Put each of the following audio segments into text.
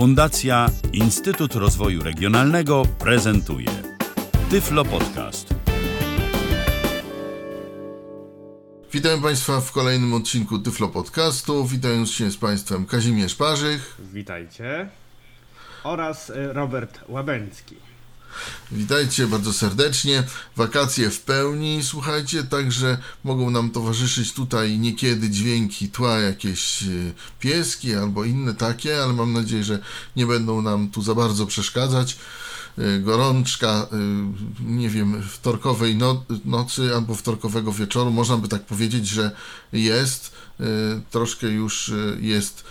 Fundacja Instytut Rozwoju Regionalnego prezentuje Tyflo Podcast. Witam Państwa w kolejnym odcinku Tyflo Podcastu. Witając się z Państwem Kazimierz Parzych. Witajcie. Oraz e, Robert Łabęcki. Witajcie bardzo serdecznie. Wakacje w pełni, słuchajcie, także mogą nam towarzyszyć tutaj niekiedy dźwięki tła, jakieś y, pieski albo inne takie, ale mam nadzieję, że nie będą nam tu za bardzo przeszkadzać. Y, Gorączka, y, nie wiem, wtorkowej no, nocy albo wtorkowego wieczoru, można by tak powiedzieć, że jest. Troszkę już jest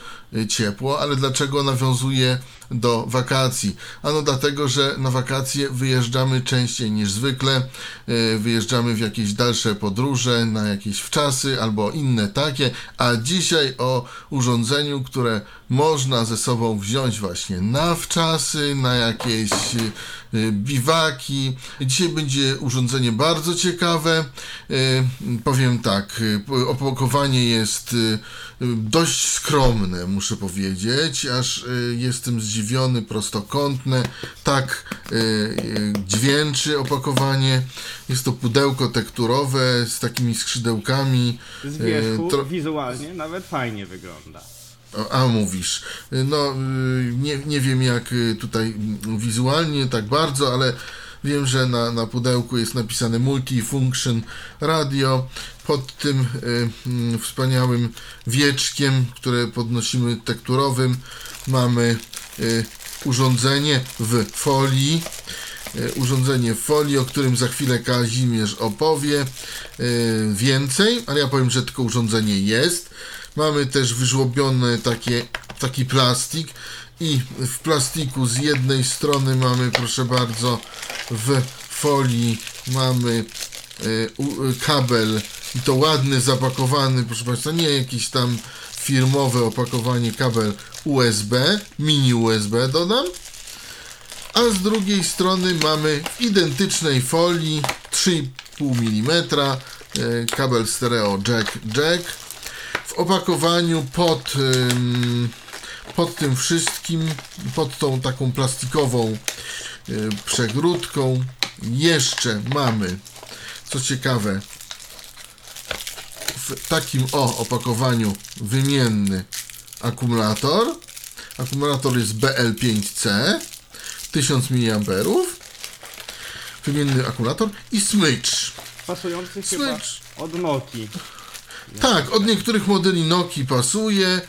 ciepło, ale dlaczego nawiązuje do wakacji? Ano dlatego, że na wakacje wyjeżdżamy częściej niż zwykle, e, wyjeżdżamy w jakieś dalsze podróże, na jakieś wczasy albo inne takie, a dzisiaj o urządzeniu, które można ze sobą wziąć właśnie na wczasy, na jakieś biwaki. Dzisiaj będzie urządzenie bardzo ciekawe. E, powiem tak, opakowanie jest dość skromne, muszę powiedzieć, aż jestem zdziwiony prostokątne, tak dźwięczy opakowanie. Jest to pudełko tekturowe z takimi skrzydełkami. Z wierzchu tro... wizualnie nawet fajnie wygląda. A mówisz, no nie, nie wiem jak tutaj wizualnie tak bardzo, ale wiem, że na, na pudełku jest napisane Multifunction Radio. Pod tym y, wspaniałym wieczkiem, które podnosimy tekturowym, mamy Y, urządzenie w folii. Y, urządzenie w folii, o którym za chwilę Kazimierz opowie y, więcej, ale ja powiem, że tylko urządzenie jest. Mamy też wyżłobiony takie, taki plastik i w plastiku z jednej strony mamy, proszę bardzo, w folii mamy kabel i to ładny, zapakowany, proszę Państwa, nie jakiś tam firmowe opakowanie kabel USB, mini USB dodam. A z drugiej strony mamy w identycznej folii 3,5 mm e, kabel stereo jack jack. Opakowaniu pod, pod tym wszystkim, pod tą taką plastikową e, przegródką jeszcze mamy, co ciekawe, w takim o opakowaniu wymienny akumulator. Akumulator jest BL5C 1000 mAh. Wymienny akumulator i smycz. Pasujący smycz. chyba od Noki. Tak, od niektórych modeli Noki pasuje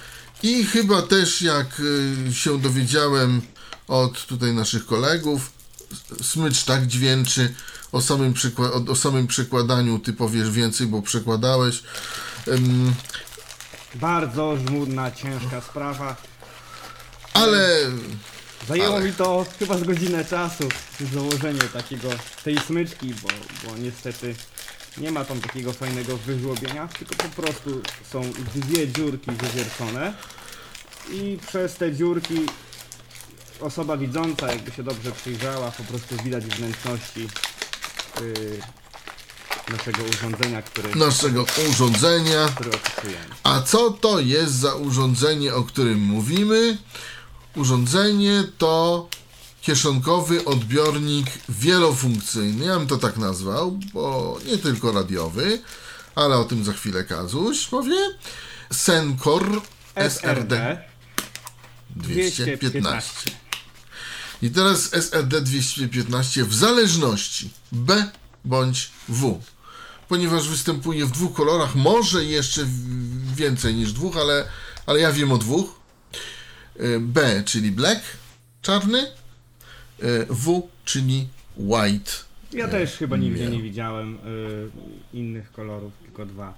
i chyba też jak y, się dowiedziałem od tutaj naszych kolegów, smycz tak dźwięczy o samym, przykła- o samym przekładaniu ty powiesz więcej, bo przekładałeś. Um, bardzo żmudna, ciężka sprawa. Ale... Zajęło ale... mi to chyba z godzinę czasu założenie takiego, tej smyczki, bo, bo niestety nie ma tam takiego fajnego wyżłobienia, tylko po prostu są dwie dziurki wywiercone i przez te dziurki osoba widząca, jakby się dobrze przyjrzała, po prostu widać wnętrzności yy, naszego urządzenia, które, naszego urządzenia. które opisujemy. A co to jest za urządzenie, o którym mówimy? Urządzenie to kieszonkowy odbiornik wielofunkcyjny. Ja bym to tak nazwał, bo nie tylko radiowy, ale o tym za chwilę Kazuś powie. Sencor SRD 215. I teraz SRD 215 w zależności B bądź W ponieważ występuje w dwóch kolorach, może jeszcze więcej niż dwóch, ale, ale ja wiem o dwóch. E, B, czyli black, czarny, W, czyli white. Ja też chyba nigdzie nie widziałem y, innych kolorów, tylko dwa.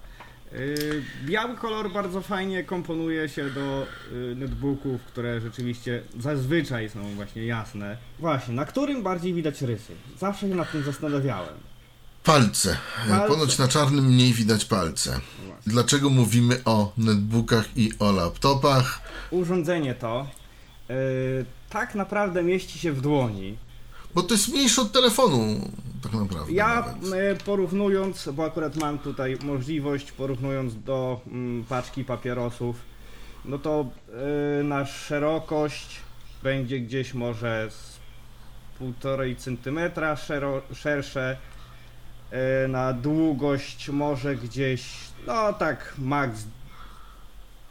Y, biały kolor bardzo fajnie komponuje się do y, netbooków, które rzeczywiście zazwyczaj są właśnie jasne. Właśnie, na którym bardziej widać rysy? Zawsze się nad tym zastanawiałem. Palce. palce. Ponoć na czarnym mniej widać palce. Dlaczego mówimy o netbookach i o laptopach? Urządzenie to yy, tak naprawdę mieści się w dłoni. Bo to jest mniejsze od telefonu, tak naprawdę. Ja yy, porównując, bo akurat mam tutaj możliwość, porównując do yy, paczki papierosów, no to yy, na szerokość będzie gdzieś może z 1,5 cm szero, szersze. E, Na długość może gdzieś, no tak, maks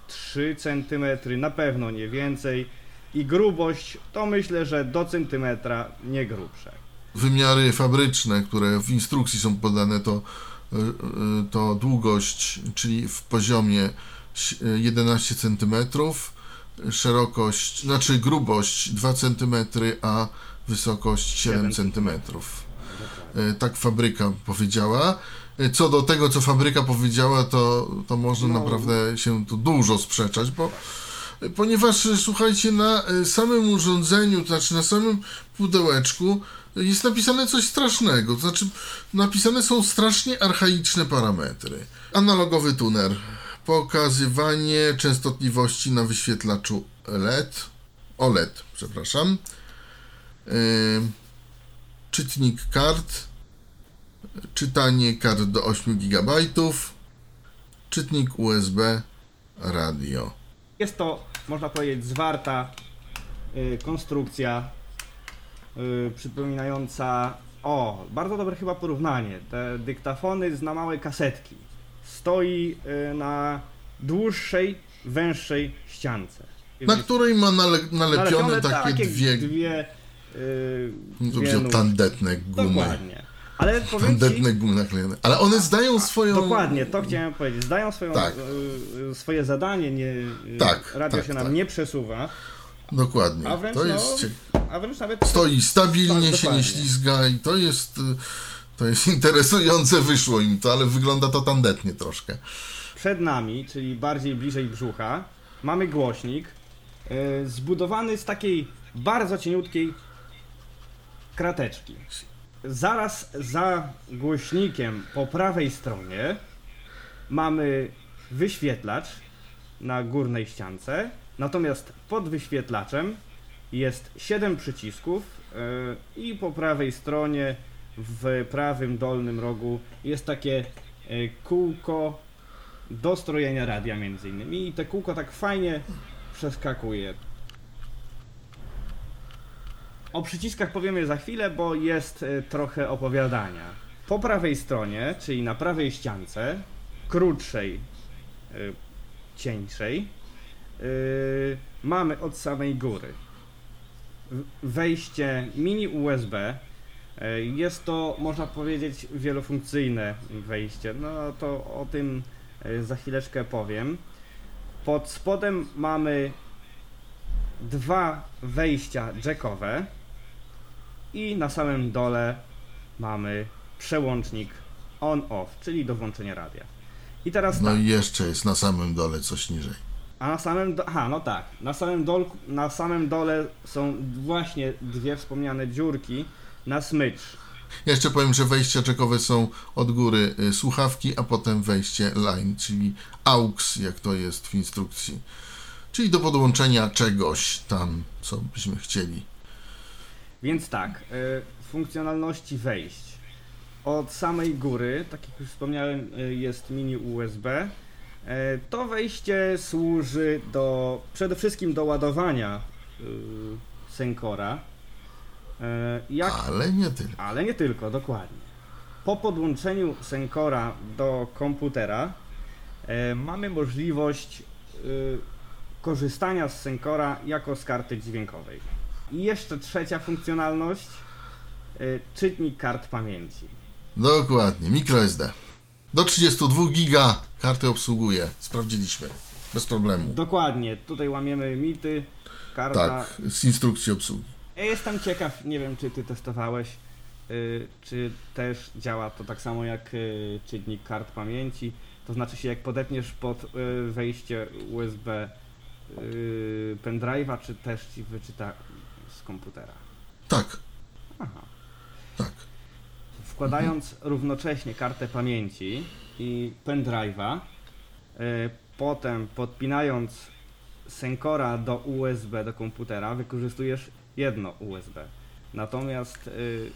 3 cm, na pewno nie więcej. I grubość to myślę, że do centymetra nie grubsze. Wymiary fabryczne, które w instrukcji są podane, to, y, y, to długość, czyli w poziomie ś- 11 cm, szerokość, znaczy grubość 2 cm, a wysokość 7 Siedem cm. Tak fabryka powiedziała. Co do tego, co fabryka powiedziała, to, to można No. naprawdę się tu dużo sprzeczać, bo ponieważ y, słuchajcie, na y, samym urządzeniu, to znaczy na samym pudełeczku y, jest napisane coś strasznego, to znaczy napisane są strasznie archaiczne parametry. Analogowy tuner, pokazywanie częstotliwości na wyświetlaczu LED, OLED, przepraszam, y, czytnik kart, czytanie kart do 8 GB, czytnik USB, radio. Jest to, można powiedzieć, zwarta y, konstrukcja y, przypominająca. O, bardzo dobre chyba porównanie. Te dyktafony z na małe kasetki. Stoi y, na dłuższej, węższej ściance. Na której ma nale, nalepione takie, takie dwie, dwie y, no to dwie tandetne gumy. Dokładnie. Ale powiem ci, Tandetne gumy naklejone. Ale one zdają swoją... Dokładnie, to chciałem powiedzieć. Zdają swoją, Tak. y, swoje zadanie, nie, y, Tak, radio tak, się nam tak. nie przesuwa, Dokładnie. a wręcz, To jest... no, a wręcz nawet Stoi stabilnie, Tak, się nie ślizga i to jest... y, To jest interesujące, wyszło im to, ale wygląda to tandetnie troszkę. przed nami, czyli bardziej bliżej brzucha, mamy głośnik zbudowany z takiej bardzo cieniutkiej krateczki. Zaraz za głośnikiem po prawej stronie mamy wyświetlacz na górnej ściance, natomiast pod wyświetlaczem jest 7 przycisków y, i po prawej stronie w prawym dolnym rogu jest takie y, kółko do strojenia radia między innymi i te kółko tak fajnie przeskakuje. O przyciskach powiemy za chwilę, bo jest e, trochę opowiadania. Po prawej stronie, czyli na prawej ściance, krótszej, e, cieńszej, e, mamy od samej góry wejście mini USB. Jest to, można powiedzieć, wielofunkcyjne wejście. No to o tym za chwileczkę powiem. Pod spodem mamy dwa wejścia jackowe i na samym dole mamy przełącznik on-off, czyli do włączenia radia. I teraz No tak, i jeszcze jest na samym dole coś niżej. a na samym do... Aha, no tak. Na samym, dolku, na samym dole są właśnie dwie wspomniane dziurki na smycz. Jeszcze powiem, że wejścia czekowe są od góry y, słuchawki, a potem wejście line, czyli AUX, jak to jest w instrukcji. Czyli do podłączenia czegoś tam, co byśmy chcieli. Więc tak, y, funkcjonalności wejść. Od samej góry, tak jak już wspomniałem, y, jest mini USB. Y, To wejście służy do przede wszystkim do ładowania Senkora. Jak Ale nie tyle. Ale nie tylko, dokładnie. Po podłączeniu Senkora do komputera e, mamy możliwość e, korzystania z Senkora jako z karty dźwiękowej. I jeszcze trzecia funkcjonalność, e, czytnik kart pamięci. Dokładnie, microSD. Do 32 giga karty obsługuje. Sprawdziliśmy. Bez problemu. Dokładnie, tutaj łamiemy mity, karta. Tak, z instrukcji obsługi. Ja jestem ciekaw, nie wiem czy ty testowałeś, y, czy też działa to tak samo jak y, czytnik kart pamięci. To znaczy się jak podepniesz pod y, wejście USB y, pendrive'a, czy też ci wyczyta komputera. Tak, Aha. tak. Wkładając równocześnie kartę pamięci i pendrive'a, y, potem podpinając Senkora do USB do komputera, wykorzystujesz jedno USB. Natomiast y,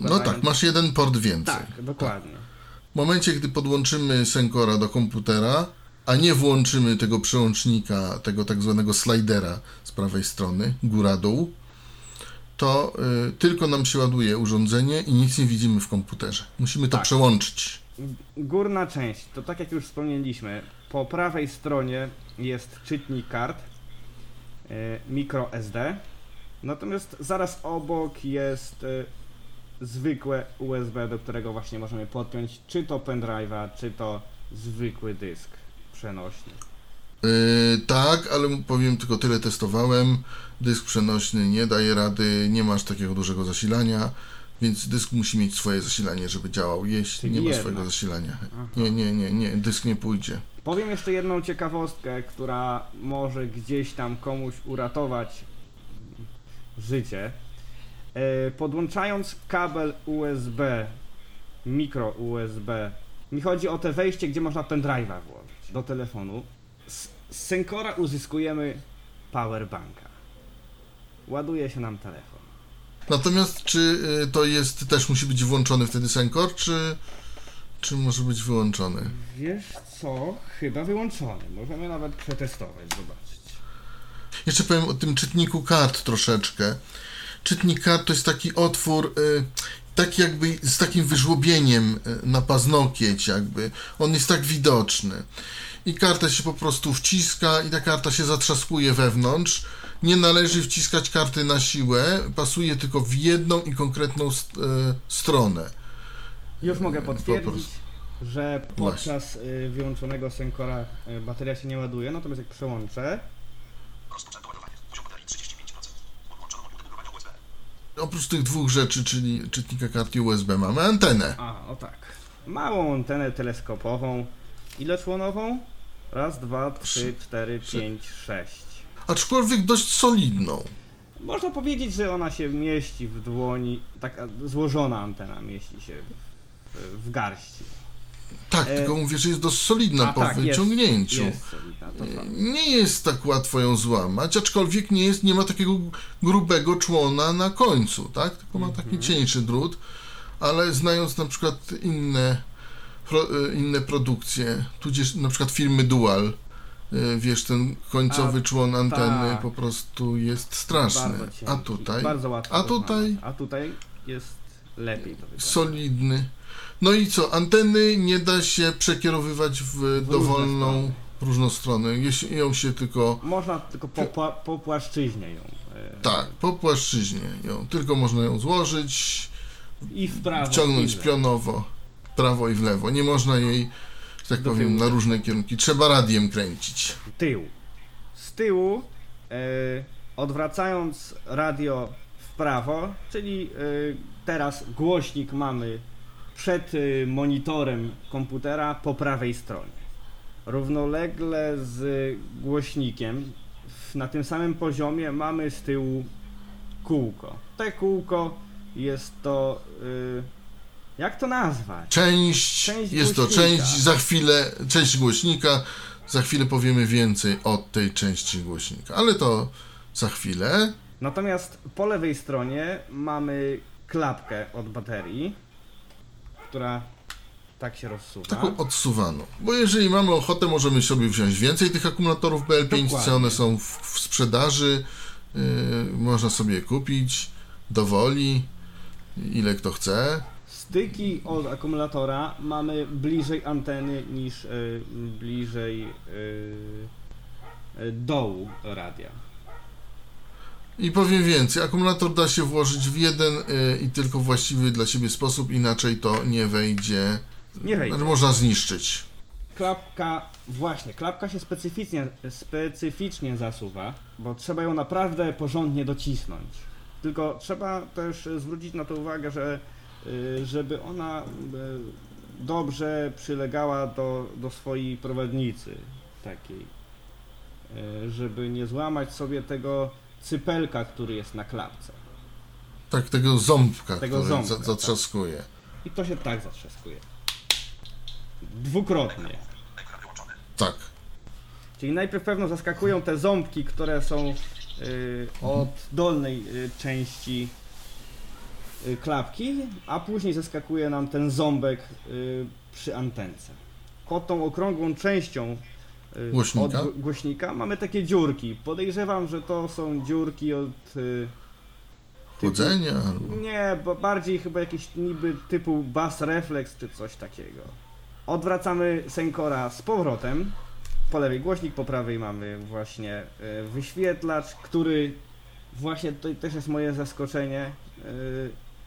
No wkładając- tak, masz jeden port więcej. Tak, dokładnie. W momencie, gdy podłączymy Senkora do komputera, a nie włączymy tego przełącznika, tego tak zwanego slidera z prawej strony, góra-dół, to y, tylko nam się ładuje urządzenie i nic nie widzimy w komputerze. Musimy to Tak. przełączyć. Górna część, to tak jak już wspomnieliśmy, po prawej stronie jest czytnik kart yy, micro SD, natomiast zaraz obok jest yy, zwykłe USB, do którego właśnie możemy podpiąć czy to pendrive'a, czy to zwykły dysk przenośny. Yy, tak, ale powiem tylko tyle testowałem. Dysk przenośny nie daje rady, nie masz takiego dużego zasilania, więc dysk musi mieć swoje zasilanie, żeby działał. Jeśli Czyli nie ma jednak. swojego zasilania. Aha. Nie, nie, nie, nie, dysk nie pójdzie. Powiem jeszcze jedną ciekawostkę, która może gdzieś tam komuś uratować życie. E, Podłączając kabel USB, mikro USB, mi chodzi o te wejście, gdzie można pendrive'a włożyć do telefonu. Z, Senkora uzyskujemy powerbanka. Ładuje się nam telefon. Natomiast czy y, to jest, też musi być włączony wtedy Senkor, czy, czy może być wyłączony? Wiesz co? Chyba wyłączony. Możemy nawet przetestować, zobaczyć. Jeszcze powiem o tym czytniku kart troszeczkę. Czytnik kart to jest taki otwór, y, tak jakby z takim wyżłobieniem y, na paznokieć jakby. On jest tak widoczny. I kartę się po prostu wciska i ta karta się zatrzaskuje wewnątrz. Nie należy wciskać karty na siłę, pasuje tylko w jedną i konkretną st- y, stronę. Już mogę po potwierdzić, prostu. że podczas y, wyłączonego Senkora y, bateria się nie ładuje, natomiast jak przełączę, Rozpoczęto ładowanie. Poziom baterii 35%. Podłączono moduł do ładowania USB. Oprócz tych dwóch rzeczy, czyli czytnika kart i USB, mamy antenę. a o tak, małą antenę teleskopową, iloczłonową? Raz, dwa, trzy, cztery, pięć, sześć. Aczkolwiek dość solidną. Można powiedzieć, że ona się mieści w dłoni, taka złożona antena mieści się w, w garści. Tak, E, tylko mówię, że jest dość solidna A po tak, jest, wyciągnięciu. Jest solidna, to prawda. Nie jest tak łatwo ją złamać, aczkolwiek nie, jest, nie ma takiego grubego człona na końcu, tak? Tylko ma taki cieńszy drut, ale znając na przykład inne, pro, e, inne produkcje, tudzież na przykład firmy Dual, e, wiesz, ten końcowy A, człon anteny tak. po prostu jest straszny. A tutaj Bardzo łatwo a tutaj. A tutaj jest lepiej solidny. No i co, anteny nie da się przekierowywać w, różne dowolną, różną stronę. Jeśli ją się tylko Można tylko po, po, po płaszczyźnie ją. e, Tak, po płaszczyźnie ją. Tylko można ją złożyć, I w prawo. wciągnąć w pionowo, w prawo i w lewo. Nie można jej, że tak Do powiem, tyłu. na różne kierunki. Trzeba radiem kręcić. Tył. Z tyłu, e, odwracając radio w prawo, czyli e, teraz głośnik mamy przed e, monitorem komputera po prawej stronie. Równolegle z głośnikiem w, na tym samym poziomie mamy z tyłu kółko. Te kółko jest to. Jak to nazwać? Część, Część jest to głośnika. część, za chwilę, część głośnika, za chwilę powiemy więcej o tej części głośnika, ale to za chwilę. Natomiast po lewej stronie mamy klapkę od baterii, która tak się rozsuwa. Taką odsuwaną. Bo jeżeli mamy ochotę, możemy sobie wziąć więcej tych akumulatorów BL5, Dokładnie. one są w, w sprzedaży, yy, można sobie je kupić dowoli, ile kto chce. Styki od akumulatora mamy bliżej anteny niż y, bliżej y, y, dołu radia. I powiem więcej, akumulator da się włożyć w jeden yy, i tylko właściwy dla siebie sposób, inaczej to nie wejdzie, Nie wejdzie. znaczy można zniszczyć. Klapka, właśnie, klapka się specyficznie, specyficznie zasuwa, bo trzeba ją naprawdę porządnie docisnąć. Tylko trzeba też y, zwrócić na to uwagę, że y, żeby ona y, dobrze przylegała do, do swojej prowadnicy takiej, y, żeby nie złamać sobie tego cypelka, który jest na klapce. Tak, tego ząbka, Tego który ząbka, tak. zatrzaskuje. I to się tak zatrzaskuje. Dwukrotnie. Tak. Czyli najpierw pewno zaskakują te ząbki, które są y, od dolnej y, części y, klapki, a później zaskakuje nam ten ząbek y, przy antence. Pod tą okrągłą częścią y, Głośnika? od głośnika mamy takie dziurki. Podejrzewam, że to są dziurki od y, typu- Chłodzenia albo... Nie, bo bardziej chyba jakieś niby typu bass reflex czy coś takiego. Odwracamy Senkora z powrotem. Po lewej głośnik, po prawej mamy właśnie y, wyświetlacz, który właśnie to też jest moje zaskoczenie.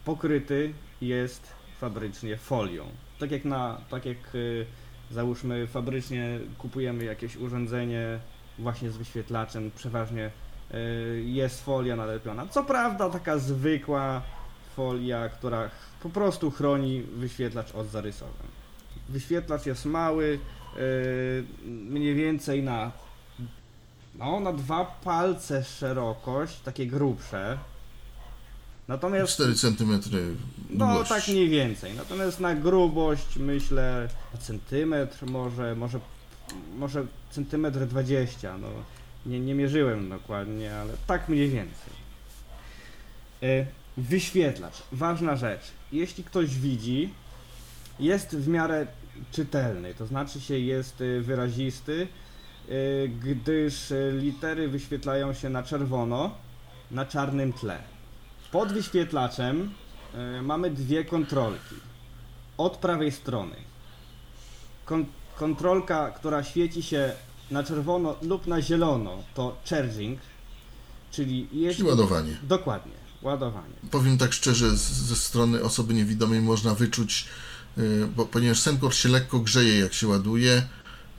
Pokryty jest fabrycznie folią. Tak jak na, tak jak y, załóżmy fabrycznie kupujemy jakieś urządzenie właśnie z wyświetlaczem, przeważnie y, jest folia nalepiona. Co prawda taka zwykła folia, która po prostu chroni wyświetlacz od zarysowań. Wyświetlacz jest mały, y, mniej więcej na no, na dwa palce szerokość, takie grubsze. Natomiast 4 cm no tak mniej więcej. Natomiast na grubość myślę centymetr, może, może, może centymetr 20. No, nie, nie mierzyłem dokładnie, ale tak mniej więcej. E, Wyświetlacz, ważna rzecz. Jeśli ktoś widzi, jest w miarę czytelny, to znaczy się jest e, wyrazisty, e, gdyż litery wyświetlają się na czerwono, na czarnym tle. Pod wyświetlaczem e, mamy dwie kontrolki. Od prawej strony. Kon- kontrolka, która świeci się na czerwono lub na zielono, to charging, czyli jeśli... Czyli ładowanie. Dokładnie, ładowanie. Powiem tak szczerze, z, ze strony osoby niewidomej można wyczuć, y, bo, ponieważ Senkor się lekko grzeje jak się ładuje,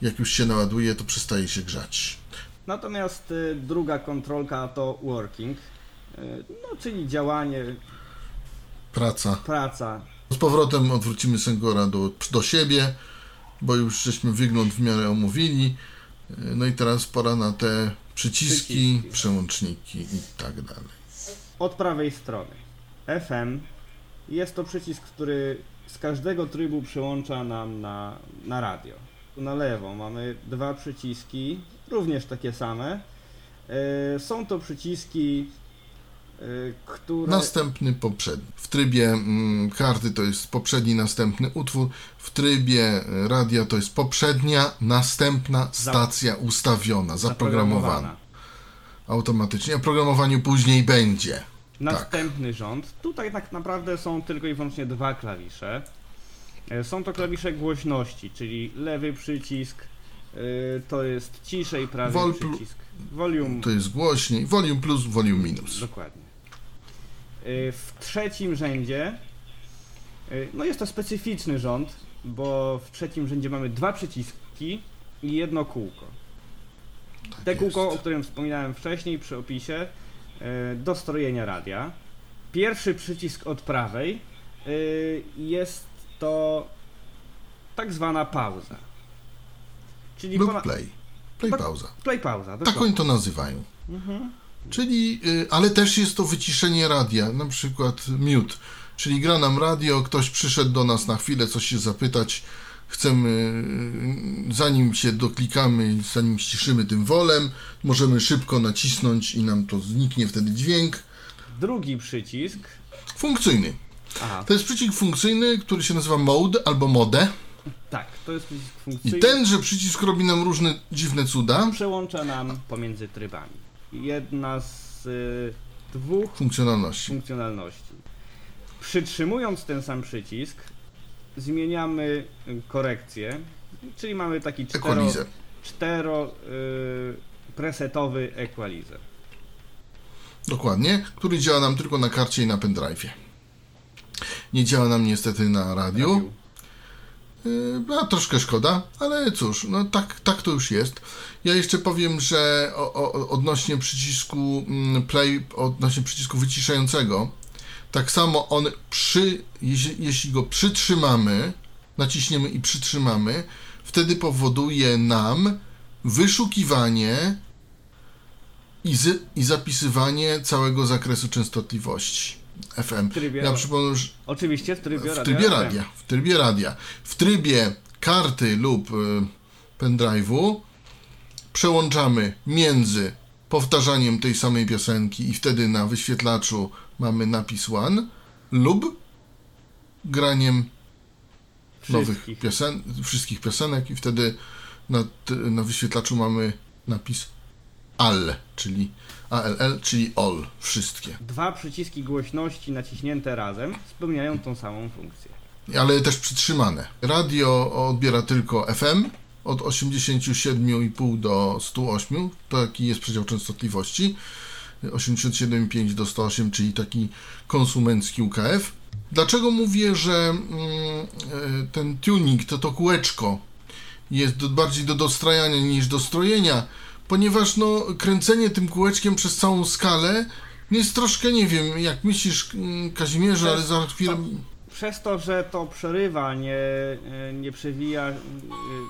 jak już się naładuje, to przestaje się grzać. Natomiast y, druga kontrolka to working, y, no czyli działanie, Praca. praca. Z powrotem odwrócimy Senkora do, do siebie, bo już żeśmy wygląd w miarę omówili. Y, No i teraz pora na te przyciski, Przyciski. przełączniki i tak dalej. Od prawej strony FM jest to przycisk, który z każdego trybu przełącza nam na, na radio. Na lewo mamy dwa przyciski, również takie same. E, są to przyciski, e, które... Następny poprzedni. W trybie mm, karty to jest poprzedni, następny utwór. W trybie y, radia to jest poprzednia, następna stacja ustawiona, zaprogramowana. Automatycznie. A programowaniu później będzie. Następny rząd. Tutaj tak naprawdę są tylko i wyłącznie dwa klawisze. E, Są to klawisze głośności, czyli lewy przycisk to jest ciszej, prawy Vol przycisk volume. To jest głośniej. Volume plus, volume minus. Dokładnie. Y, W trzecim rzędzie, y, no jest to specyficzny rząd, bo w trzecim rzędzie mamy dwa przyciski i jedno kółko. Te jest. kółko, o którym wspominałem wcześniej przy opisie, y, do strojenia radia. Pierwszy przycisk od prawej y, jest to tak zwana pauza. Czyli Lub pona- play. Play pauza. play pauza. Tak oni to nazywają. Mhm. Czyli, y, ale też jest to wyciszenie radia, na przykład mute. Czyli gra nam radio, ktoś przyszedł do nas na chwilę coś się zapytać, chcemy, y, zanim się doklikamy, zanim ściszymy tym wolem, możemy szybko nacisnąć i nam to zniknie wtedy dźwięk. Drugi przycisk. Funkcyjny. Aha, To jest przycisk funkcyjny, który się nazywa mode albo mode. Tak, to jest przycisk I funkcyjny. tenże przycisk robi nam różne dziwne cuda. przełącza nam pomiędzy trybami. Jedna z y, dwóch Funkcjonalności. funkcjonalności. Przytrzymując ten sam przycisk, zmieniamy y, korekcję, czyli mamy taki cztero, Equalizer. cztero y, presetowy equalizer. Dokładnie, który działa nam tylko na karcie i na pendrive'ie. Nie działa nam niestety na radiu. Trafił. Yy, A troszkę szkoda, ale cóż, no tak, tak to już jest. Ja jeszcze powiem, że o, o, odnośnie przycisku mm, play, odnośnie przycisku wyciszającego, tak samo on przy, jeśli, jeśli go przytrzymamy, naciśniemy i przytrzymamy, wtedy powoduje nam wyszukiwanie i, z, i zapisywanie całego zakresu częstotliwości FM. trybie- Ja przypomnę, że Oczywiście w trybie w radia trybie FM. radia. W trybie radia. W trybie karty lub y, pendrive'u przełączamy między powtarzaniem tej samej piosenki i wtedy na wyświetlaczu mamy napis one lub graniem nowych Wszystkich. piosen, wszystkich piosenek i wtedy na, na wyświetlaczu mamy napis ALL, czyli ALL, czyli all, wszystkie. Dwa przyciski głośności naciśnięte razem spełniają tą samą funkcję. ale też przytrzymane. Radio odbiera tylko FM od 87,5 do 108, taki jest przedział częstotliwości. 87,5 do 108, czyli taki konsumencki UKF. Dlaczego mówię, że mm, e, ten tuning, to to kółeczko jest bardziej do dostrajania niż do strojenia? Ponieważ no, kręcenie tym kółeczkiem przez całą skalę jest troszkę, nie wiem, jak myślisz, mm, Kazimierzu, ale za chwilę... Przez to, że to przerywa, nie, e, nie przewija, e,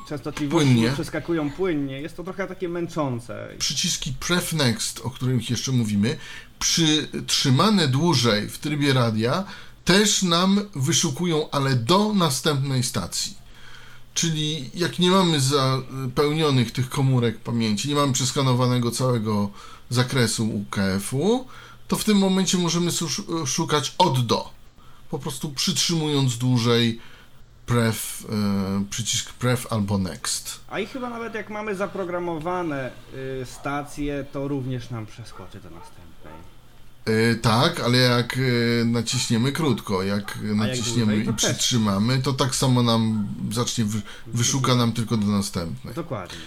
częstotliwości Płynnie. nie przeskakują płynnie, jest to trochę takie męczące. przyciski Pref Next, o których jeszcze mówimy, przytrzymane dłużej w trybie radia, też nam wyszukują, ale do następnej stacji. Czyli jak nie mamy zapełnionych tych komórek pamięci, nie mamy przeskanowanego całego zakresu UKF-u, to w tym momencie możemy szukać od do. Po prostu przytrzymując dłużej pref, e, przycisk pref albo next. A i chyba nawet jak mamy zaprogramowane y, stacje, to również nam przeskoczy do następnej. E, tak, ale jak e, naciśniemy krótko, jak naciśniemy dłużej, to i przytrzymamy, to tak samo nam zacznie, wy, wyszuka nam tylko do następnej. Dokładnie.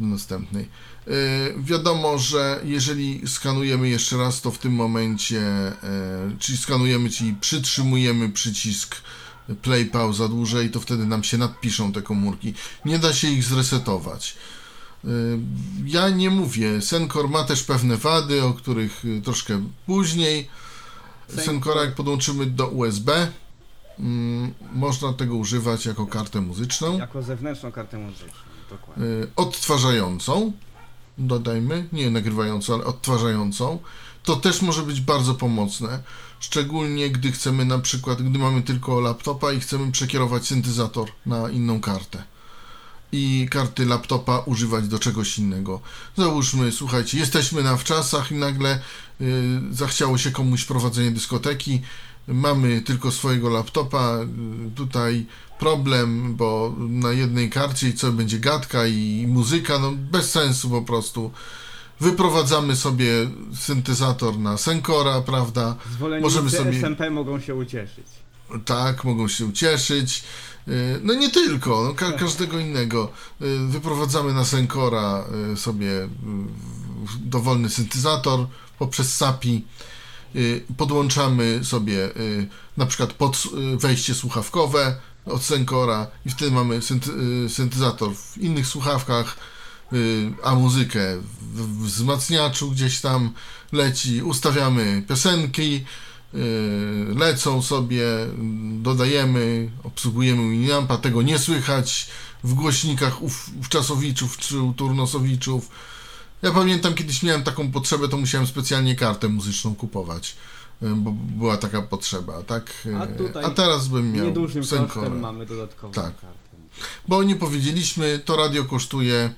Do następnej. E, wiadomo, że jeżeli skanujemy jeszcze raz, to w tym momencie, czyli skanujemy, czyli przytrzymujemy przycisk play, pauza dłużej, to wtedy nam się nadpiszą te komórki. Nie da się ich zresetować. Y, Ja nie mówię. Senkor ma też pewne wady, o których y, troszkę później. Senkor- Senkora, jak podłączymy do USB, mm, można tego używać jako kartę muzyczną, Jako zewnętrzną kartę muzyczną. Dokładnie. y, odtwarzającą, dodajmy, nie nagrywającą, ale odtwarzającą. To też może być bardzo pomocne, szczególnie gdy chcemy na przykład, gdy mamy tylko laptopa i chcemy przekierować syntezator na inną kartę i karty laptopa używać do czegoś innego. Załóżmy, słuchajcie, jesteśmy na wczasach i nagle y, zachciało się komuś prowadzenie dyskoteki, mamy tylko swojego laptopa, y, tutaj problem, bo na jednej karcie i co będzie gadka i muzyka, no bez sensu po prostu. Wyprowadzamy sobie syntezator na Senkora, prawda? Zwolennicy możemy sobie- SMP mogą się ucieszyć. Tak, mogą się ucieszyć. Y, No nie tylko, no, ka- każdego innego. Y, Wyprowadzamy na Senkora y, sobie dowolny syntezator poprzez SAPI. Podłączamy sobie na przykład pod wejście słuchawkowe od Senkora i wtedy mamy synty- syntezator w innych słuchawkach, a muzykę w wzmacniaczu gdzieś tam leci. Ustawiamy piosenki, lecą sobie, dodajemy, obsługujemy Winampa, tego nie słychać w głośnikach ów, ówczasowiczów czy u turnosowiczów. Ja pamiętam, kiedyś miałem taką potrzebę, to musiałem specjalnie kartę muzyczną kupować, yy, bo była taka potrzeba, tak? A Yy, tutaj A teraz bym miał Niedużym kosztem mamy dodatkową Tak. kartę. Bo nie powiedzieliśmy, to radio kosztuje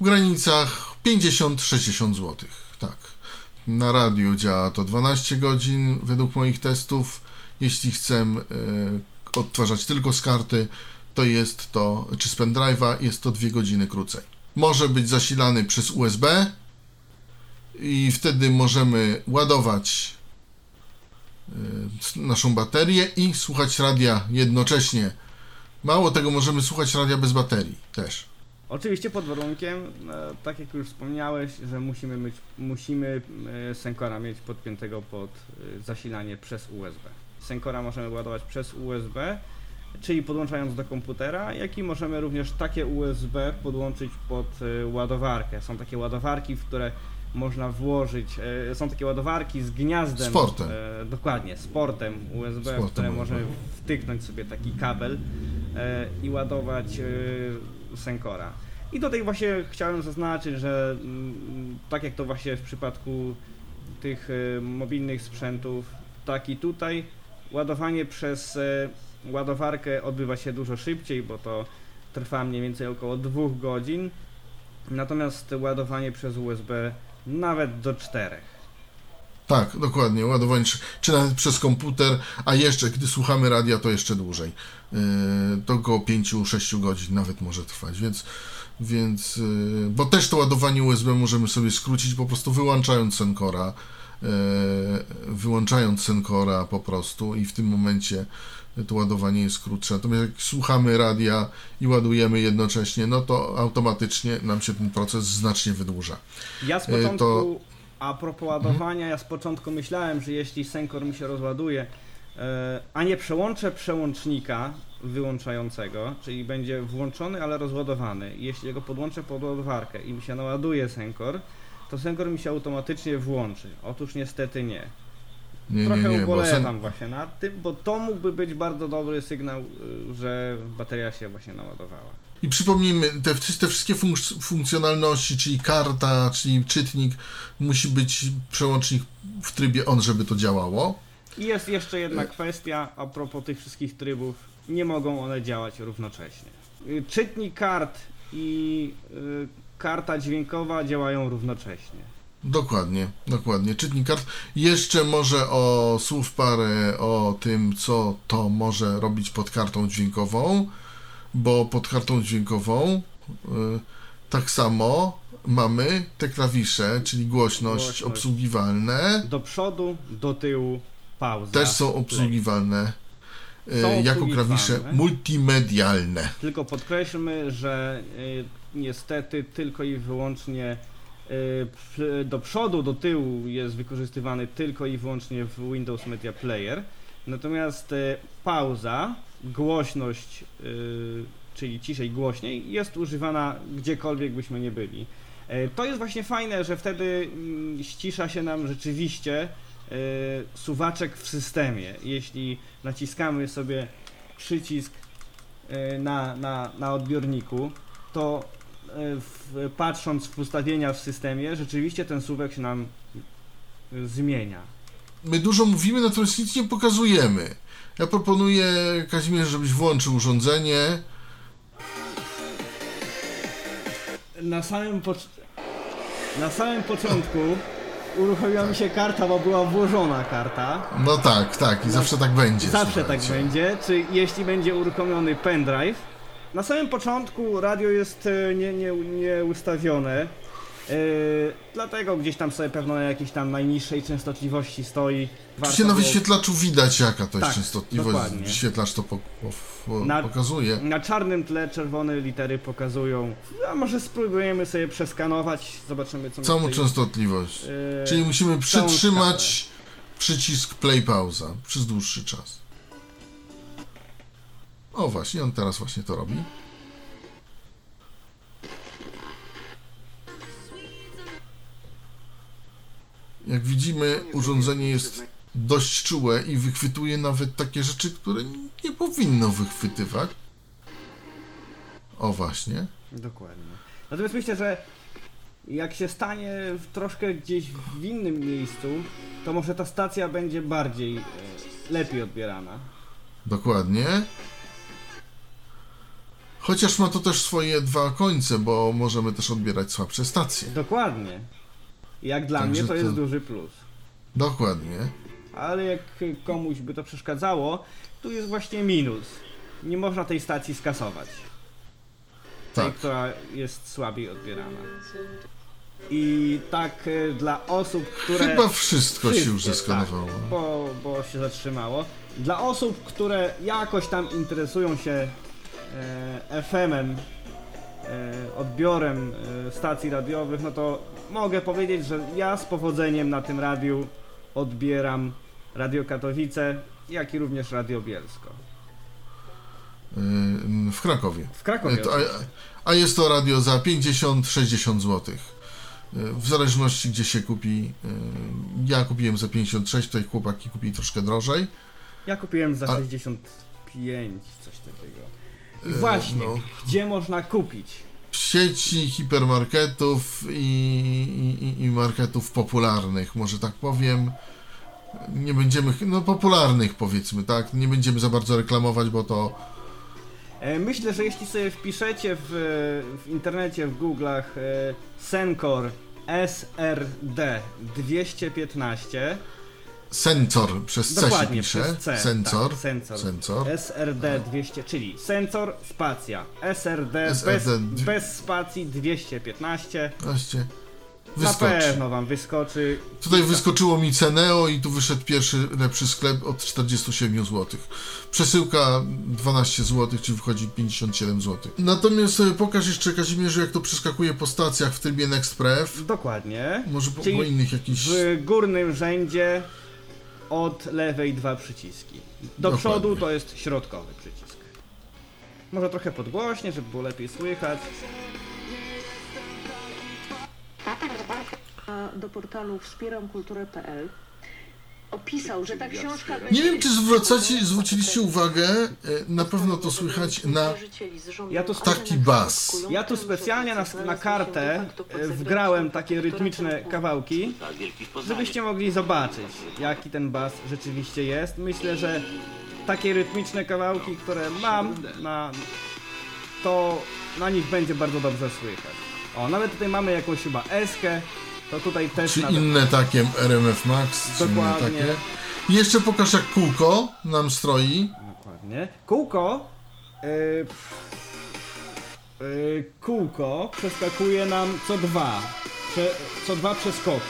w granicach 50-60 zł. Tak. Na radiu działa to 12 godzin według moich testów. Jeśli chcę e, odtwarzać tylko z karty, to jest to, czy z pendrive'a, jest to 2 godziny krócej. Może być zasilany przez USB i wtedy możemy ładować e, naszą baterię i słuchać radia jednocześnie. Mało tego, możemy słuchać radia bez baterii też. Oczywiście pod warunkiem, e, tak jak już wspomniałeś, że musimy mieć, musimy e, Senkora mieć podpiętego pod e, zasilanie przez USB. Senkora możemy ładować przez USB, czyli podłączając do komputera, jak i możemy również takie USB podłączyć pod ładowarkę. Są takie ładowarki, w które można włożyć, są takie ładowarki z gniazdem. Z portem. Dokładnie, z portem USB, Z w które możemy wtyknąć sobie taki kabel i ładować Senkora. I tutaj właśnie chciałem zaznaczyć, że mm, tak jak to właśnie w przypadku tych e, mobilnych sprzętów, tak i tutaj ładowanie przez e, ładowarkę odbywa się dużo szybciej, bo to trwa mniej więcej około 2 godzin, natomiast ładowanie przez USB nawet do 4. Tak, dokładnie, ładowanie, czy, nawet przez komputer, a jeszcze, gdy słuchamy radia, to jeszcze dłużej. Yy, to około 5-6 godzin nawet może trwać, więc Więc, y, bo też to ładowanie USB możemy sobie skrócić po prostu wyłączając Sencora, e, wyłączając Sencora po prostu i w tym momencie to ładowanie jest krótsze. Natomiast jak słuchamy radia i ładujemy jednocześnie, no to automatycznie nam się ten proces znacznie wydłuża. Ja z E, początku, to- a propos ładowania, ja z początku myślałem, że jeśli Senkor mi się rozładuje, e, a nie przełączę przełącznika wyłączającego, czyli będzie włączony, ale rozładowany. I jeśli go podłączę pod ładowarkę i mi się naładuje Senkor, to Senkor mi się automatycznie włączy. Otóż niestety nie. Nie, Trochę nie, nie, bo ubolewam sen, właśnie nad tym, bo to mógłby być bardzo dobry sygnał, y, że bateria się właśnie naładowała. I przypomnijmy, te, te wszystkie funk- funkcjonalności, czyli karta, czyli czytnik, musi być przełącznik w trybie on, żeby to działało. I jest jeszcze jedna kwestia a propos tych wszystkich trybów. Nie mogą one działać równocześnie. Y, Czytnik kart i y, karta dźwiękowa działają równocześnie. Dokładnie, dokładnie. Czytnik kart. Jeszcze może o słów parę o tym, co to może robić pod kartą dźwiękową, bo pod kartą dźwiękową y, tak samo mamy te klawisze, czyli głośność, Głośność. obsługiwalne, Do przodu, do tyłu, pauza. też są obsługiwalne y, Są jako klawisze multimedialne. Tylko podkreślmy, że y, niestety tylko i wyłącznie do przodu, do tyłu jest wykorzystywany tylko i wyłącznie w Windows Media Player. Natomiast pauza, głośność, y, czyli ciszej głośniej, jest używana gdziekolwiek byśmy nie byli. Y, To jest właśnie fajne, że wtedy mm, ścisza się nam rzeczywiście y, suwaczek w systemie. Jeśli naciskamy sobie przycisk y, na, na, na odbiorniku, to w, patrząc w ustawienia w systemie, rzeczywiście ten suwek się nam zmienia. My dużo mówimy, natomiast nic nie pokazujemy. Ja proponuję, Kazimierz, żebyś włączył urządzenie. Na samym, pocz- na samym początku uruchomiła mi się karta, bo była włożona karta. No tak, tak, i zawsze tak będzie. Zawsze tak słuchajcie. będzie, czy jeśli będzie uruchomiony pendrive. Na samym początku radio jest e, nie, nie, nie ustawione, e, dlatego gdzieś tam sobie pewno na jakiejś tam najniższej częstotliwości stoi. Oczywiście na było- wyświetlaczu widać jaka to jest Tak, częstotliwość. dokładnie. Wyświetlacz to po, po, Na- pokazuje. Na czarnym tle czerwone litery pokazują. A może spróbujemy sobie przeskanować, zobaczymy co Całą tutaj- częstotliwość. e, Czyli musimy przytrzymać przycisk play pauza przez dłuższy czas. O właśnie, on teraz właśnie to robi. Jak widzimy, urządzenie jest dość czułe i wychwytuje nawet takie rzeczy, które nie powinno wychwytywać. O właśnie. Dokładnie. Natomiast myślę, że jak się stanie w troszkę gdzieś w innym miejscu, to może ta stacja będzie bardziej, e, lepiej odbierana. Dokładnie. Chociaż ma to też swoje dwa końce, bo możemy też odbierać słabsze stacje. Dokładnie. Jak dla Także mnie to jest to- duży plus. Dokładnie. Ale jak komuś by to przeszkadzało, tu jest właśnie minus. Nie można tej stacji skasować. Tej, Tak. która jest słabiej odbierana. I tak e, dla osób, które... Chyba wszystko się już Wszystkie, zeskanowało. Tak, bo, bo się zatrzymało. Dla osób, które jakoś tam interesują się e, FM-em, odbiorem e, stacji radiowych, no to mogę powiedzieć, że ja z powodzeniem na tym radiu odbieram Radio Katowice, jak i również Radio Bielsko. Yy, W Krakowie. W Krakowie. To, a, a jest to radio za 50-60 zł. W zależności gdzie się kupi. Ja kupiłem za 56, tutaj chłopaki kupili troszkę drożej. Ja kupiłem za A- 65, coś takiego. E, właśnie, no. gdzie można kupić? W sieci hipermarketów i, i, i marketów popularnych, może tak powiem. Nie będziemy, no popularnych powiedzmy, tak? Nie będziemy za bardzo reklamować, bo to E, Myślę, że jeśli sobie wpiszecie w, w internecie, w Google'ach e, Sencor SRD 215, sensor przez C się Dokładnie, pisze. przez C. Sensor. Tak, sensor. Sensor. SRD 200, czyli sensor, spacja. SRD, SRD bez, bez spacji 215. Właśnie. Na Wyskocz. pewno wam wyskoczy. Tutaj wyskoczyło mi Ceneo i tu wyszedł pierwszy lepszy sklep od 47 zł. Przesyłka 12 zł, czyli wchodzi 57 zł. Natomiast sobie pokaż jeszcze Kazimierzu, jak to przeskakuje po stacjach w trybie Nextprev. Dokładnie. Może po, po innych jakichś... W górnym rzędzie od lewej dwa przyciski. Do Dokładnie. przodu to jest środkowy przycisk. Może trochę podgłośnie, żeby było lepiej słychać. Do portalu wspieramkulturę.pl opisał, że ta książka Nie wiem, czy zwracacie, zwróciliście uwagę, e, na pewno to słychać na Ja tu taki bas. Ja tu specjalnie na, na kartę e, wgrałem takie rytmiczne kawałki, żebyście mogli zobaczyć, jaki ten bas rzeczywiście jest. Myślę, że takie rytmiczne kawałki, które mam, na, to na nich będzie bardzo dobrze słychać. O, nawet tutaj mamy jakąś chyba eskę, to tutaj też Czy nawet... inne takie RMF Max, czy inne Dokładnie. takie. I jeszcze pokaż, jak kółko nam stroi. Dokładnie. Kółko. Yy, yy, kółko przeskakuje nam co dwa. Prze, co dwa przeskoki.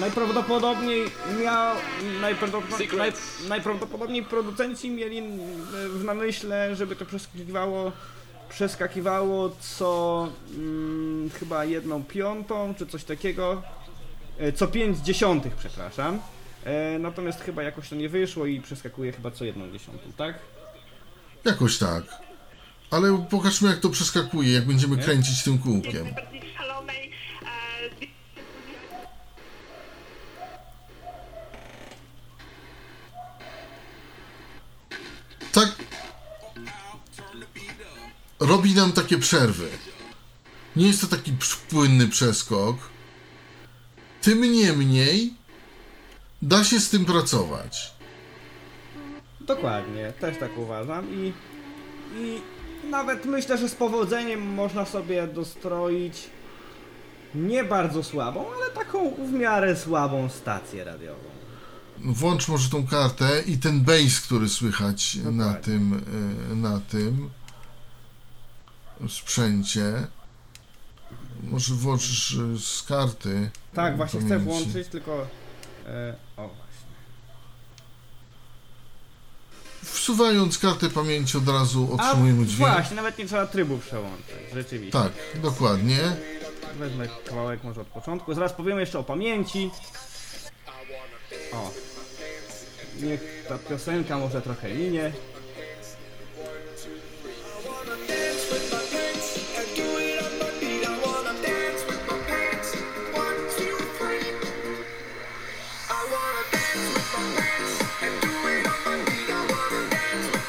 Najprawdopodobniej miał. Najprawdopodobniej, naj, najprawdopodobniej producenci mieli w namyśle, żeby to przeskakiwało. Przeskakiwało co mm, chyba jedną piątą, czy coś takiego. E, Co 5 dziesiątych, przepraszam. E, natomiast chyba jakoś to nie wyszło i przeskakuje chyba co jedną dziesiątą, tak? Jakoś tak. Ale pokażmy, jak to przeskakuje, jak będziemy kręcić tym kółkiem. Robi nam takie przerwy. Nie jest to taki płynny przeskok. Tym niemniej da się z tym pracować. Dokładnie, też tak uważam i, i nawet myślę, że z powodzeniem można sobie dostroić nie bardzo słabą, ale taką w miarę słabą stację radiową. Włącz może tą kartę i ten bass, który słychać na tym, y, na tym sprzęcie. Może włączysz y, z karty. Tak, właśnie chcę pamięci. włączyć, tylko... E, o właśnie. Wsuwając kartę pamięci od razu A otrzymujemy dźwięk. właśnie, nawet nie trzeba trybu przełączyć, rzeczywiście. Tak, dokładnie. Wezmę kawałek może od początku. Zaraz powiemy jeszcze o pamięci. O. Niech ta piosenka może trochę minie.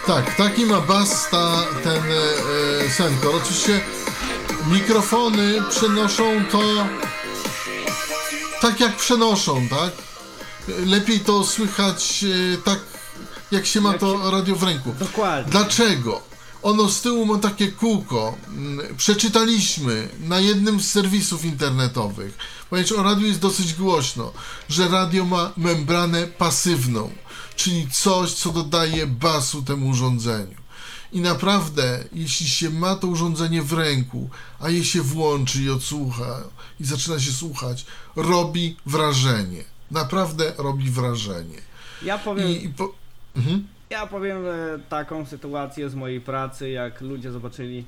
Tak, taki ma bas ta, ten e, e, Senkor. Oczywiście mikrofony przenoszą to tak jak przenoszą, tak? Lepiej to słychać e, tak jak się ma Jak to radio w ręku. Dokładnie. Dlaczego? Ono z tyłu ma takie kółko. Mm, Przeczytaliśmy na jednym z serwisów internetowych, ponieważ o radiu jest dosyć głośno, że radio ma membranę pasywną, czyli coś, co dodaje basu temu urządzeniu. I naprawdę, jeśli się ma to urządzenie w ręku, a je się włączy i odsłucha i zaczyna się słuchać, robi wrażenie. Naprawdę robi wrażenie. Ja powiem, I, i po... mhm. ja powiem e, taką sytuację z mojej pracy, jak ludzie zobaczyli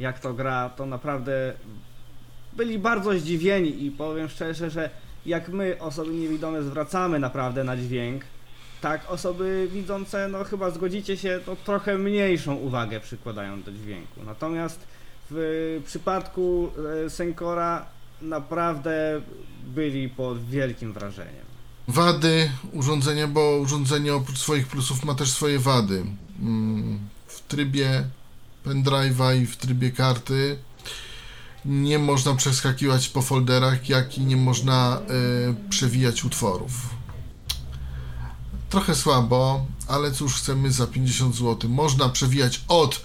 jak to gra, to naprawdę byli bardzo zdziwieni i powiem szczerze, że jak my, osoby niewidome, zwracamy naprawdę na dźwięk, tak osoby widzące, no chyba zgodzicie się, to trochę mniejszą uwagę przykładają do dźwięku. Natomiast w przypadku e, Senkora naprawdę byli pod wielkim wrażeniem. Wady urządzenia, bo urządzenie oprócz swoich plusów ma też swoje wady. Mm, W trybie pendrive'a i w trybie karty nie można przeskakiwać po folderach, jak i nie można e, przewijać utworów. Trochę słabo, ale cóż chcemy za 50 zł. Można przewijać od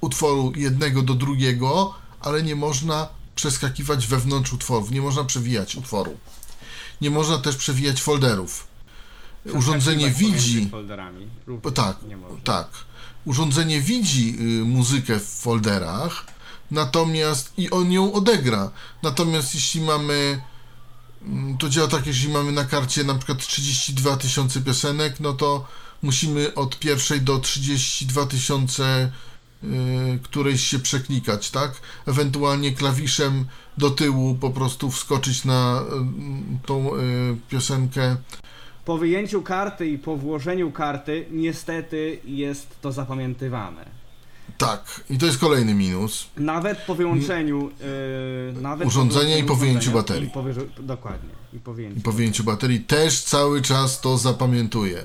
utworu jednego do drugiego, ale nie można przeskakiwać wewnątrz utworów. Nie można przewijać utworu. Nie można też przewijać folderów. urządzenie widzi, folderami. Tak, tak, urządzenie widzi y, muzykę w folderach, natomiast i on ją odegra. Natomiast jeśli mamy to działa tak, jeśli mamy na karcie na przykład 32 tysiące piosenek, no to musimy od pierwszej do 32 tysiące y, którejś się przeklikać, tak? Ewentualnie klawiszem do tyłu po prostu wskoczyć na y, tą y, piosenkę. Po wyjęciu karty i po włożeniu karty niestety jest to zapamiętywane. Tak, i to jest kolejny minus. Nawet po wyłączeniu yy, nawet Urządzenia i po wyjęciu baterii. I po dokładnie. I po wyjęciu. I po wyjęciu baterii też cały czas to zapamiętuje.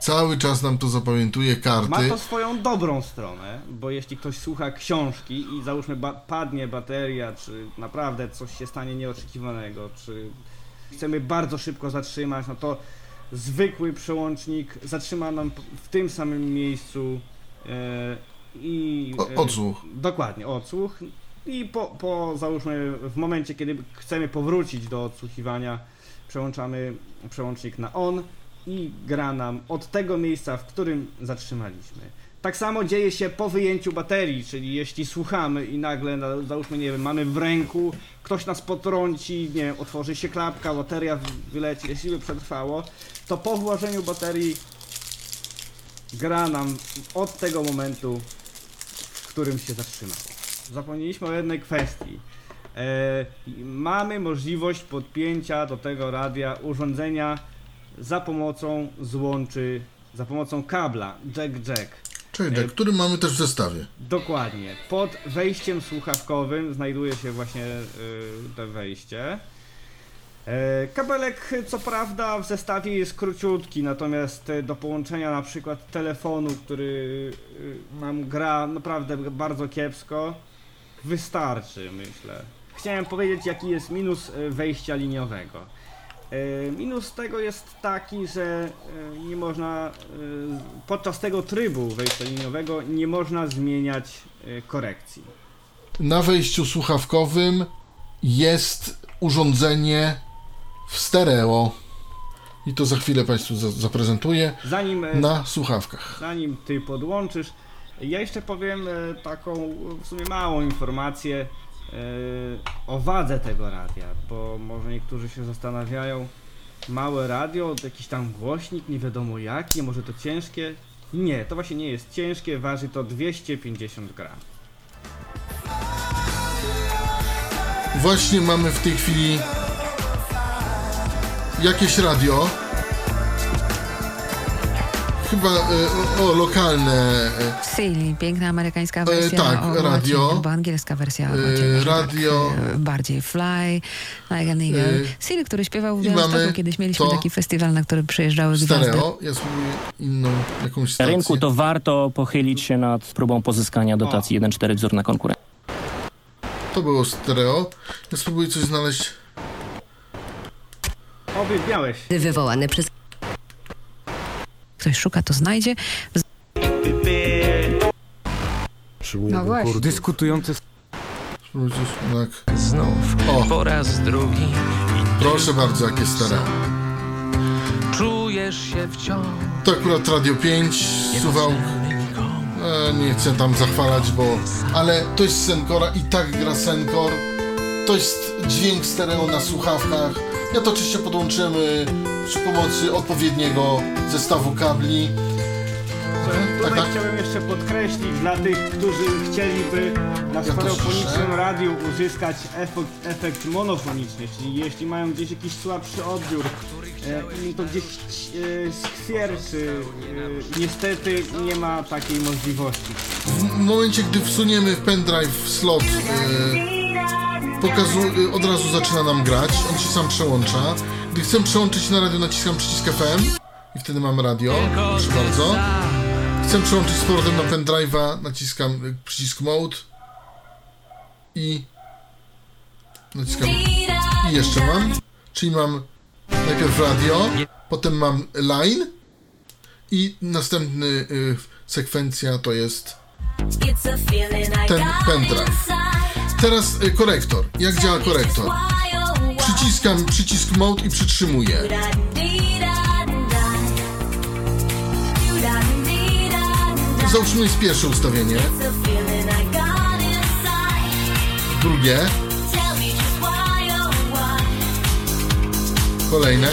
Cały czas nam to zapamiętuje Ma karty. to swoją dobrą stronę, bo jeśli ktoś słucha książki i załóżmy ba- padnie bateria, czy naprawdę coś się stanie nieoczekiwanego, czy chcemy bardzo szybko zatrzymać, no to zwykły przełącznik zatrzyma nam w tym samym miejscu e, i... E, odsłuch. Dokładnie, odsłuch. I po, po, załóżmy, w momencie, kiedy chcemy powrócić do odsłuchiwania, przełączamy przełącznik na on i gra nam od tego miejsca, w którym zatrzymaliśmy. Tak samo dzieje się po wyjęciu baterii, czyli jeśli słuchamy i nagle, na- załóżmy, nie wiem, mamy w ręku, ktoś nas potrąci, nie wiem, otworzy się klapka, bateria wyleci, jeśli by przetrwało, to po włożeniu baterii gra nam od tego momentu, którym się zatrzymało. Zapomnieliśmy o jednej kwestii. E, mamy możliwość podpięcia do tego radia urządzenia za pomocą złączy, za pomocą kabla jack-jack. Czyli tak, który mamy też w zestawie. Dokładnie. Pod wejściem słuchawkowym znajduje się właśnie y, to wejście. E, kabelek, co prawda, w zestawie jest króciutki, natomiast e, do połączenia na przykład telefonu, który y, nam gra naprawdę bardzo kiepsko, wystarczy, myślę. Chciałem powiedzieć, jaki jest minus e, wejścia liniowego. E, Minus tego jest taki, że e, nie można, e, podczas tego trybu wejścia liniowego nie można zmieniać e, korekcji. Na wejściu słuchawkowym jest urządzenie w stereo. I to za chwilę Państwu za- zaprezentuję Zanim, e, na słuchawkach. zanim ty podłączysz, ja jeszcze powiem e, taką w sumie małą informację e, o wadze tego radia, bo może niektórzy się zastanawiają, małe radio, jakiś tam głośnik, nie wiadomo jaki, może to ciężkie. Nie, to właśnie nie jest ciężkie, waży to 250 gram. Właśnie mamy w tej chwili jakieś radio. Chyba e, o, o lokalne e, Silly, piękna amerykańska wersja. tak, o radio. Albo angielska wersja. E, może radio. Tak, e, bardziej Fly, Like an Eagle. E, Silly, który śpiewał w Białymstoku. Kiedyś mieliśmy taki festiwal, na który przyjeżdżały gwiazdy. stereo. Ja spróbuję inną jakąś Na stację. rynku to warto pochylić się nad próbą pozyskania dotacji 1.4 wzór na konkurencję. To było stereo. Ja spróbuję coś znaleźć. Oby wywołane przez Ktoś szuka, to znajdzie. No właśnie. Dyskutujący coś, tak. znów O, po raz drugi proszę bardzo, jakie stereo. czujesz się wciąż To akurat Radio 5, Suwał. nikomu. E, nie chcę tam zachwalać, bo... Ale to jest Senkora i tak gra Senkor. To jest dźwięk stereo na słuchawkach. Ja to oczywiście podłączymy przy pomocy odpowiedniego zestawu kabli. Tutaj tak. chciałem jeszcze podkreślić dla tych, którzy chcieliby na Ja stereofonicznym radiu uzyskać efekt, efekt monofoniczny, czyli jeśli mają gdzieś jakiś słabszy odbiór e, to gdzieś e, skwierczy, e, niestety nie ma takiej możliwości. W momencie, gdy wsuniemy w pendrive slot, e, pokazu, e, od razu zaczyna nam grać. On się sam przełącza. Gdy chcę przełączyć na radio, naciskam przycisk FM i wtedy mam radio. Proszę bardzo. Chcę przełączyć z powrotem na pendrive'a, naciskam y, przycisk mode i naciskam i jeszcze mam, czyli mam najpierw radio, potem mam line i następny y, sekwencja to jest ten pendrive. Teraz y, korektor. Jak działa korektor? Przyciskam przycisk mode i przytrzymuję. Załóżmy jest pierwsze ustawienie. Drugie. Kolejne.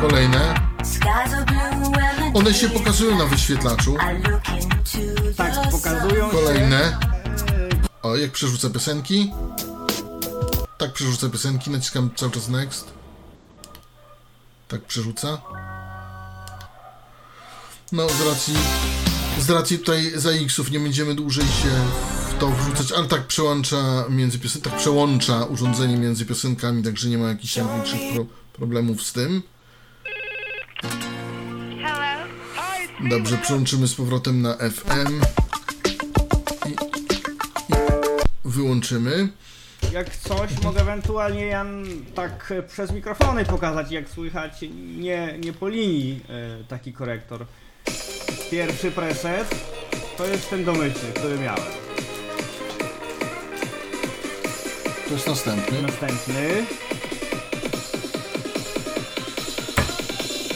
Kolejne. One się pokazują na wyświetlaczu. Tak, pokazują. Kolejne. O, jak przerzucę piosenki. Tak przerzucę piosenki, naciskam cały czas next. Tak przerzuca. No, z racji, z racji tutaj ZX-ów nie będziemy dłużej się w to wrzucać, ale tak przełącza między piosen- tak przełącza urządzenie między piosenkami, także nie ma jakichś pro problemów z tym. Dobrze, przełączymy z powrotem na FM. I, i wyłączymy. Jak coś, mogę ewentualnie Jan tak e, przez mikrofony pokazać, jak słychać, nie, nie po linii e, taki korektor. Pierwszy preset to jest ten domyślny, który miałem. To jest następny. Następny.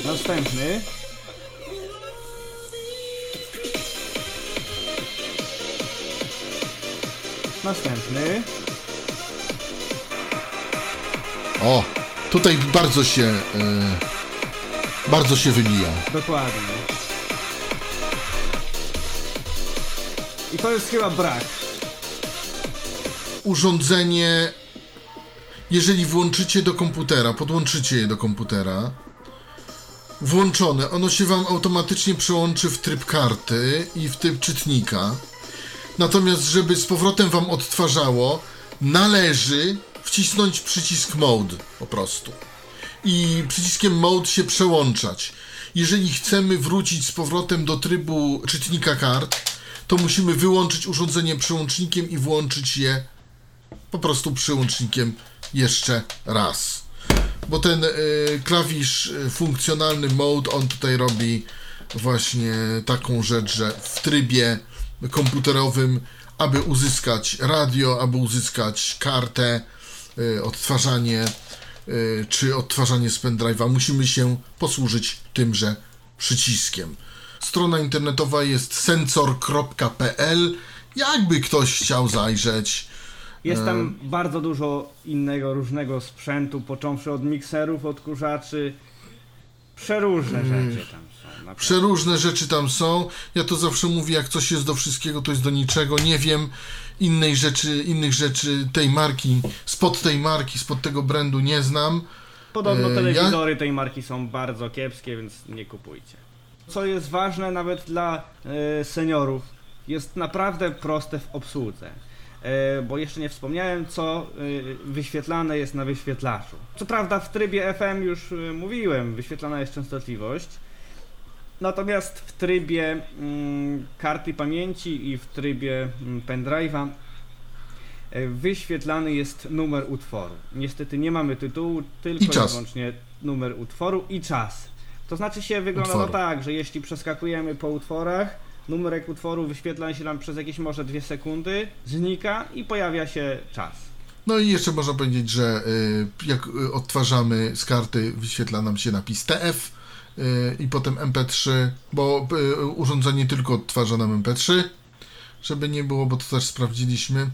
Następny. Następny. O, tutaj bardzo się, e, bardzo się wybija. Dokładnie. I to jest chyba brak. Urządzenie, jeżeli włączycie do komputera, podłączycie je do komputera, włączone, ono się wam automatycznie przełączy w tryb karty i w tryb czytnika. Natomiast, żeby z powrotem wam odtwarzało, należy wcisnąć przycisk Mode po prostu. I przyciskiem Mode się przełączać. Jeżeli chcemy wrócić z powrotem do trybu czytnika kart, to musimy wyłączyć urządzenie przełącznikiem i włączyć je po prostu przyłącznikiem jeszcze raz. Bo ten y, klawisz y, funkcjonalny mode, on tutaj robi właśnie taką rzecz, że w trybie komputerowym, aby uzyskać radio, aby uzyskać kartę, y, odtwarzanie y, czy odtwarzanie z pendrive'a, musimy się posłużyć tymże przyciskiem. Strona internetowa jest sensor.pl. Jakby ktoś chciał zajrzeć, Jest tam bardzo dużo innego, różnego sprzętu, począwszy od mikserów, odkurzaczy. Przeróżne rzeczy tam są. Przeróżne rzeczy tam są. Ja to zawsze mówię, jak coś jest do wszystkiego, to jest do niczego. Nie wiem innej rzeczy, innych rzeczy tej marki, spod tej marki, spod tego brandu nie znam. Podobno E, telewizory tej marki są bardzo kiepskie, więc nie kupujcie. Co jest ważne nawet dla e, seniorów, jest naprawdę proste w obsłudze. E, bo jeszcze nie wspomniałem, co e, wyświetlane jest na wyświetlaczu. Co prawda w trybie FM już e, mówiłem, wyświetlana jest częstotliwość. Natomiast w trybie mm, karty pamięci i w trybie mm, pendrive'a wyświetlany jest numer utworu. Niestety nie mamy tytułu, tylko I i wyłącznie numer utworu i czas. To znaczy się wygląda Utworu. tak, że jeśli przeskakujemy po utworach, numerek utworu wyświetla się nam przez jakieś może dwie sekundy, znika i pojawia się czas. No i jeszcze można powiedzieć, że y, jak y, odtwarzamy z karty, wyświetla nam się napis TF y, i potem MP3, bo urządzenie tylko odtwarza nam MP3, żeby nie było, bo to też sprawdziliśmy.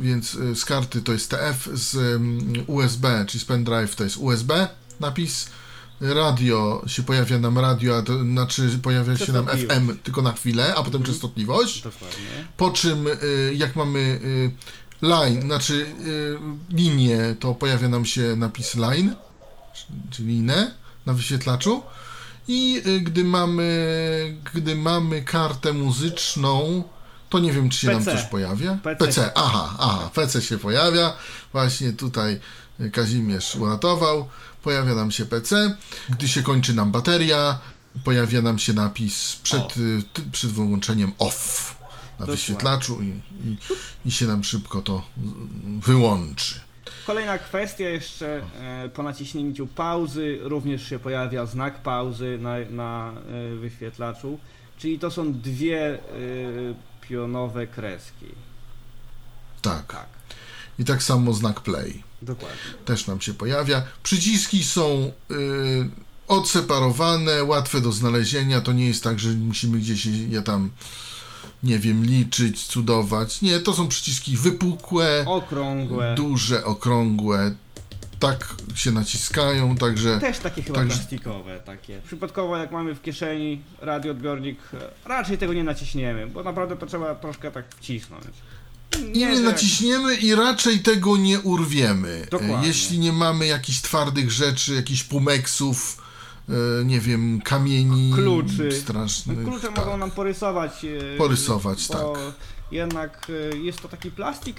Więc z karty to jest TF, z USB, czyli z pendrive to jest USB napis. Radio się pojawia nam radio, a to znaczy pojawia się nam. FM tylko na chwilę, a potem częstotliwość. Dokładnie. Po czym, y, jak mamy y, line, znaczy y, linię, to pojawia nam się napis line, czyli linę na wyświetlaczu. I gdy mamy, gdy mamy kartę muzyczną, to nie wiem, czy się nam PC. coś pojawia. PC. aha, aha, PC się pojawia. Właśnie tutaj Kazimierz uratował. Pojawia nam się PC. Gdy się kończy nam bateria, pojawia nam się napis przed, y, ty, przed wyłączeniem off na Dokładnie. wyświetlaczu i, i, i się nam szybko to y, wyłączy. Kolejna kwestia jeszcze e, po naciśnięciu pauzy również się pojawia znak pauzy na, na e, wyświetlaczu, czyli to są dwie e, pionowe kreski. Tak. Tak, I tak samo znak play. dokładnie. też nam się pojawia. Przyciski są y, odseparowane, łatwe do znalezienia. To nie jest tak, że musimy gdzieś je tam, nie wiem, liczyć, cudować. Nie, to są przyciski wypukłe, Okrągłe. duże, okrągłe. Tak się naciskają, także Też takie chyba Także- plastikowe, takie. Przypadkowo jak mamy w kieszeni radioodbiornik, e, raczej tego nie naciśniemy, bo naprawdę to trzeba troszkę tak wcisnąć. Nie że- naciśniemy i raczej tego nie urwiemy. Dokładnie. E, Jeśli nie mamy jakichś twardych rzeczy, jakichś pumeksów, e, nie wiem, kamieni Kluczy. strasznych. Klucze tak. mogą nam porysować. e, Porysować, tak. Jednak jest to taki plastik,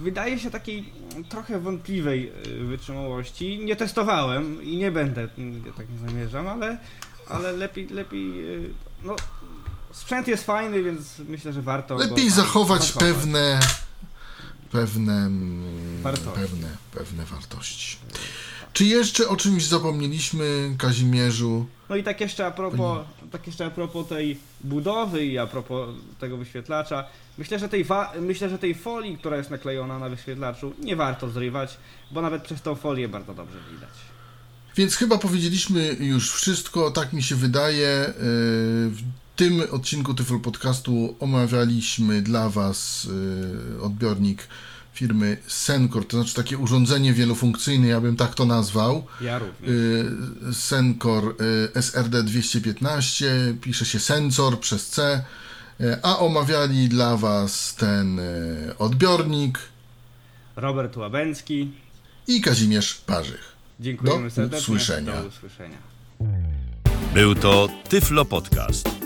wydaje się takiej trochę wątpliwej wytrzymałości. Nie testowałem i nie będę, mm, tak nie zamierzam, ale, ale lepiej, lepiej, no sprzęt jest fajny, więc myślę, że warto Lepiej zachować pewne pewne Wartości. pewne pewne wartości. Czy jeszcze o czymś zapomnieliśmy, Kazimierzu? No i tak jeszcze a propos, tak jeszcze a propos tej budowy i a propos tego wyświetlacza, myślę, że tej myślę, że tej folii, która jest naklejona na wyświetlaczu, nie warto zrywać, bo nawet przez tą folię bardzo dobrze widać. Więc chyba powiedzieliśmy już wszystko, tak mi się wydaje. Yy, tym odcinku Tyflo Podcastu omawialiśmy dla Was yy, odbiornik firmy Sencor, to znaczy takie urządzenie wielofunkcyjne, ja bym tak to nazwał. Ja również. Yy, Sencor yy, SRD 215, pisze się Sensor przez C, yy, a omawiali dla Was ten odbiornik Robert Łabęcki, i Kazimierz Parzych. dziękujemy Do serdecznie. usłyszenia. Do usłyszenia. Był to Tyflo Podcast.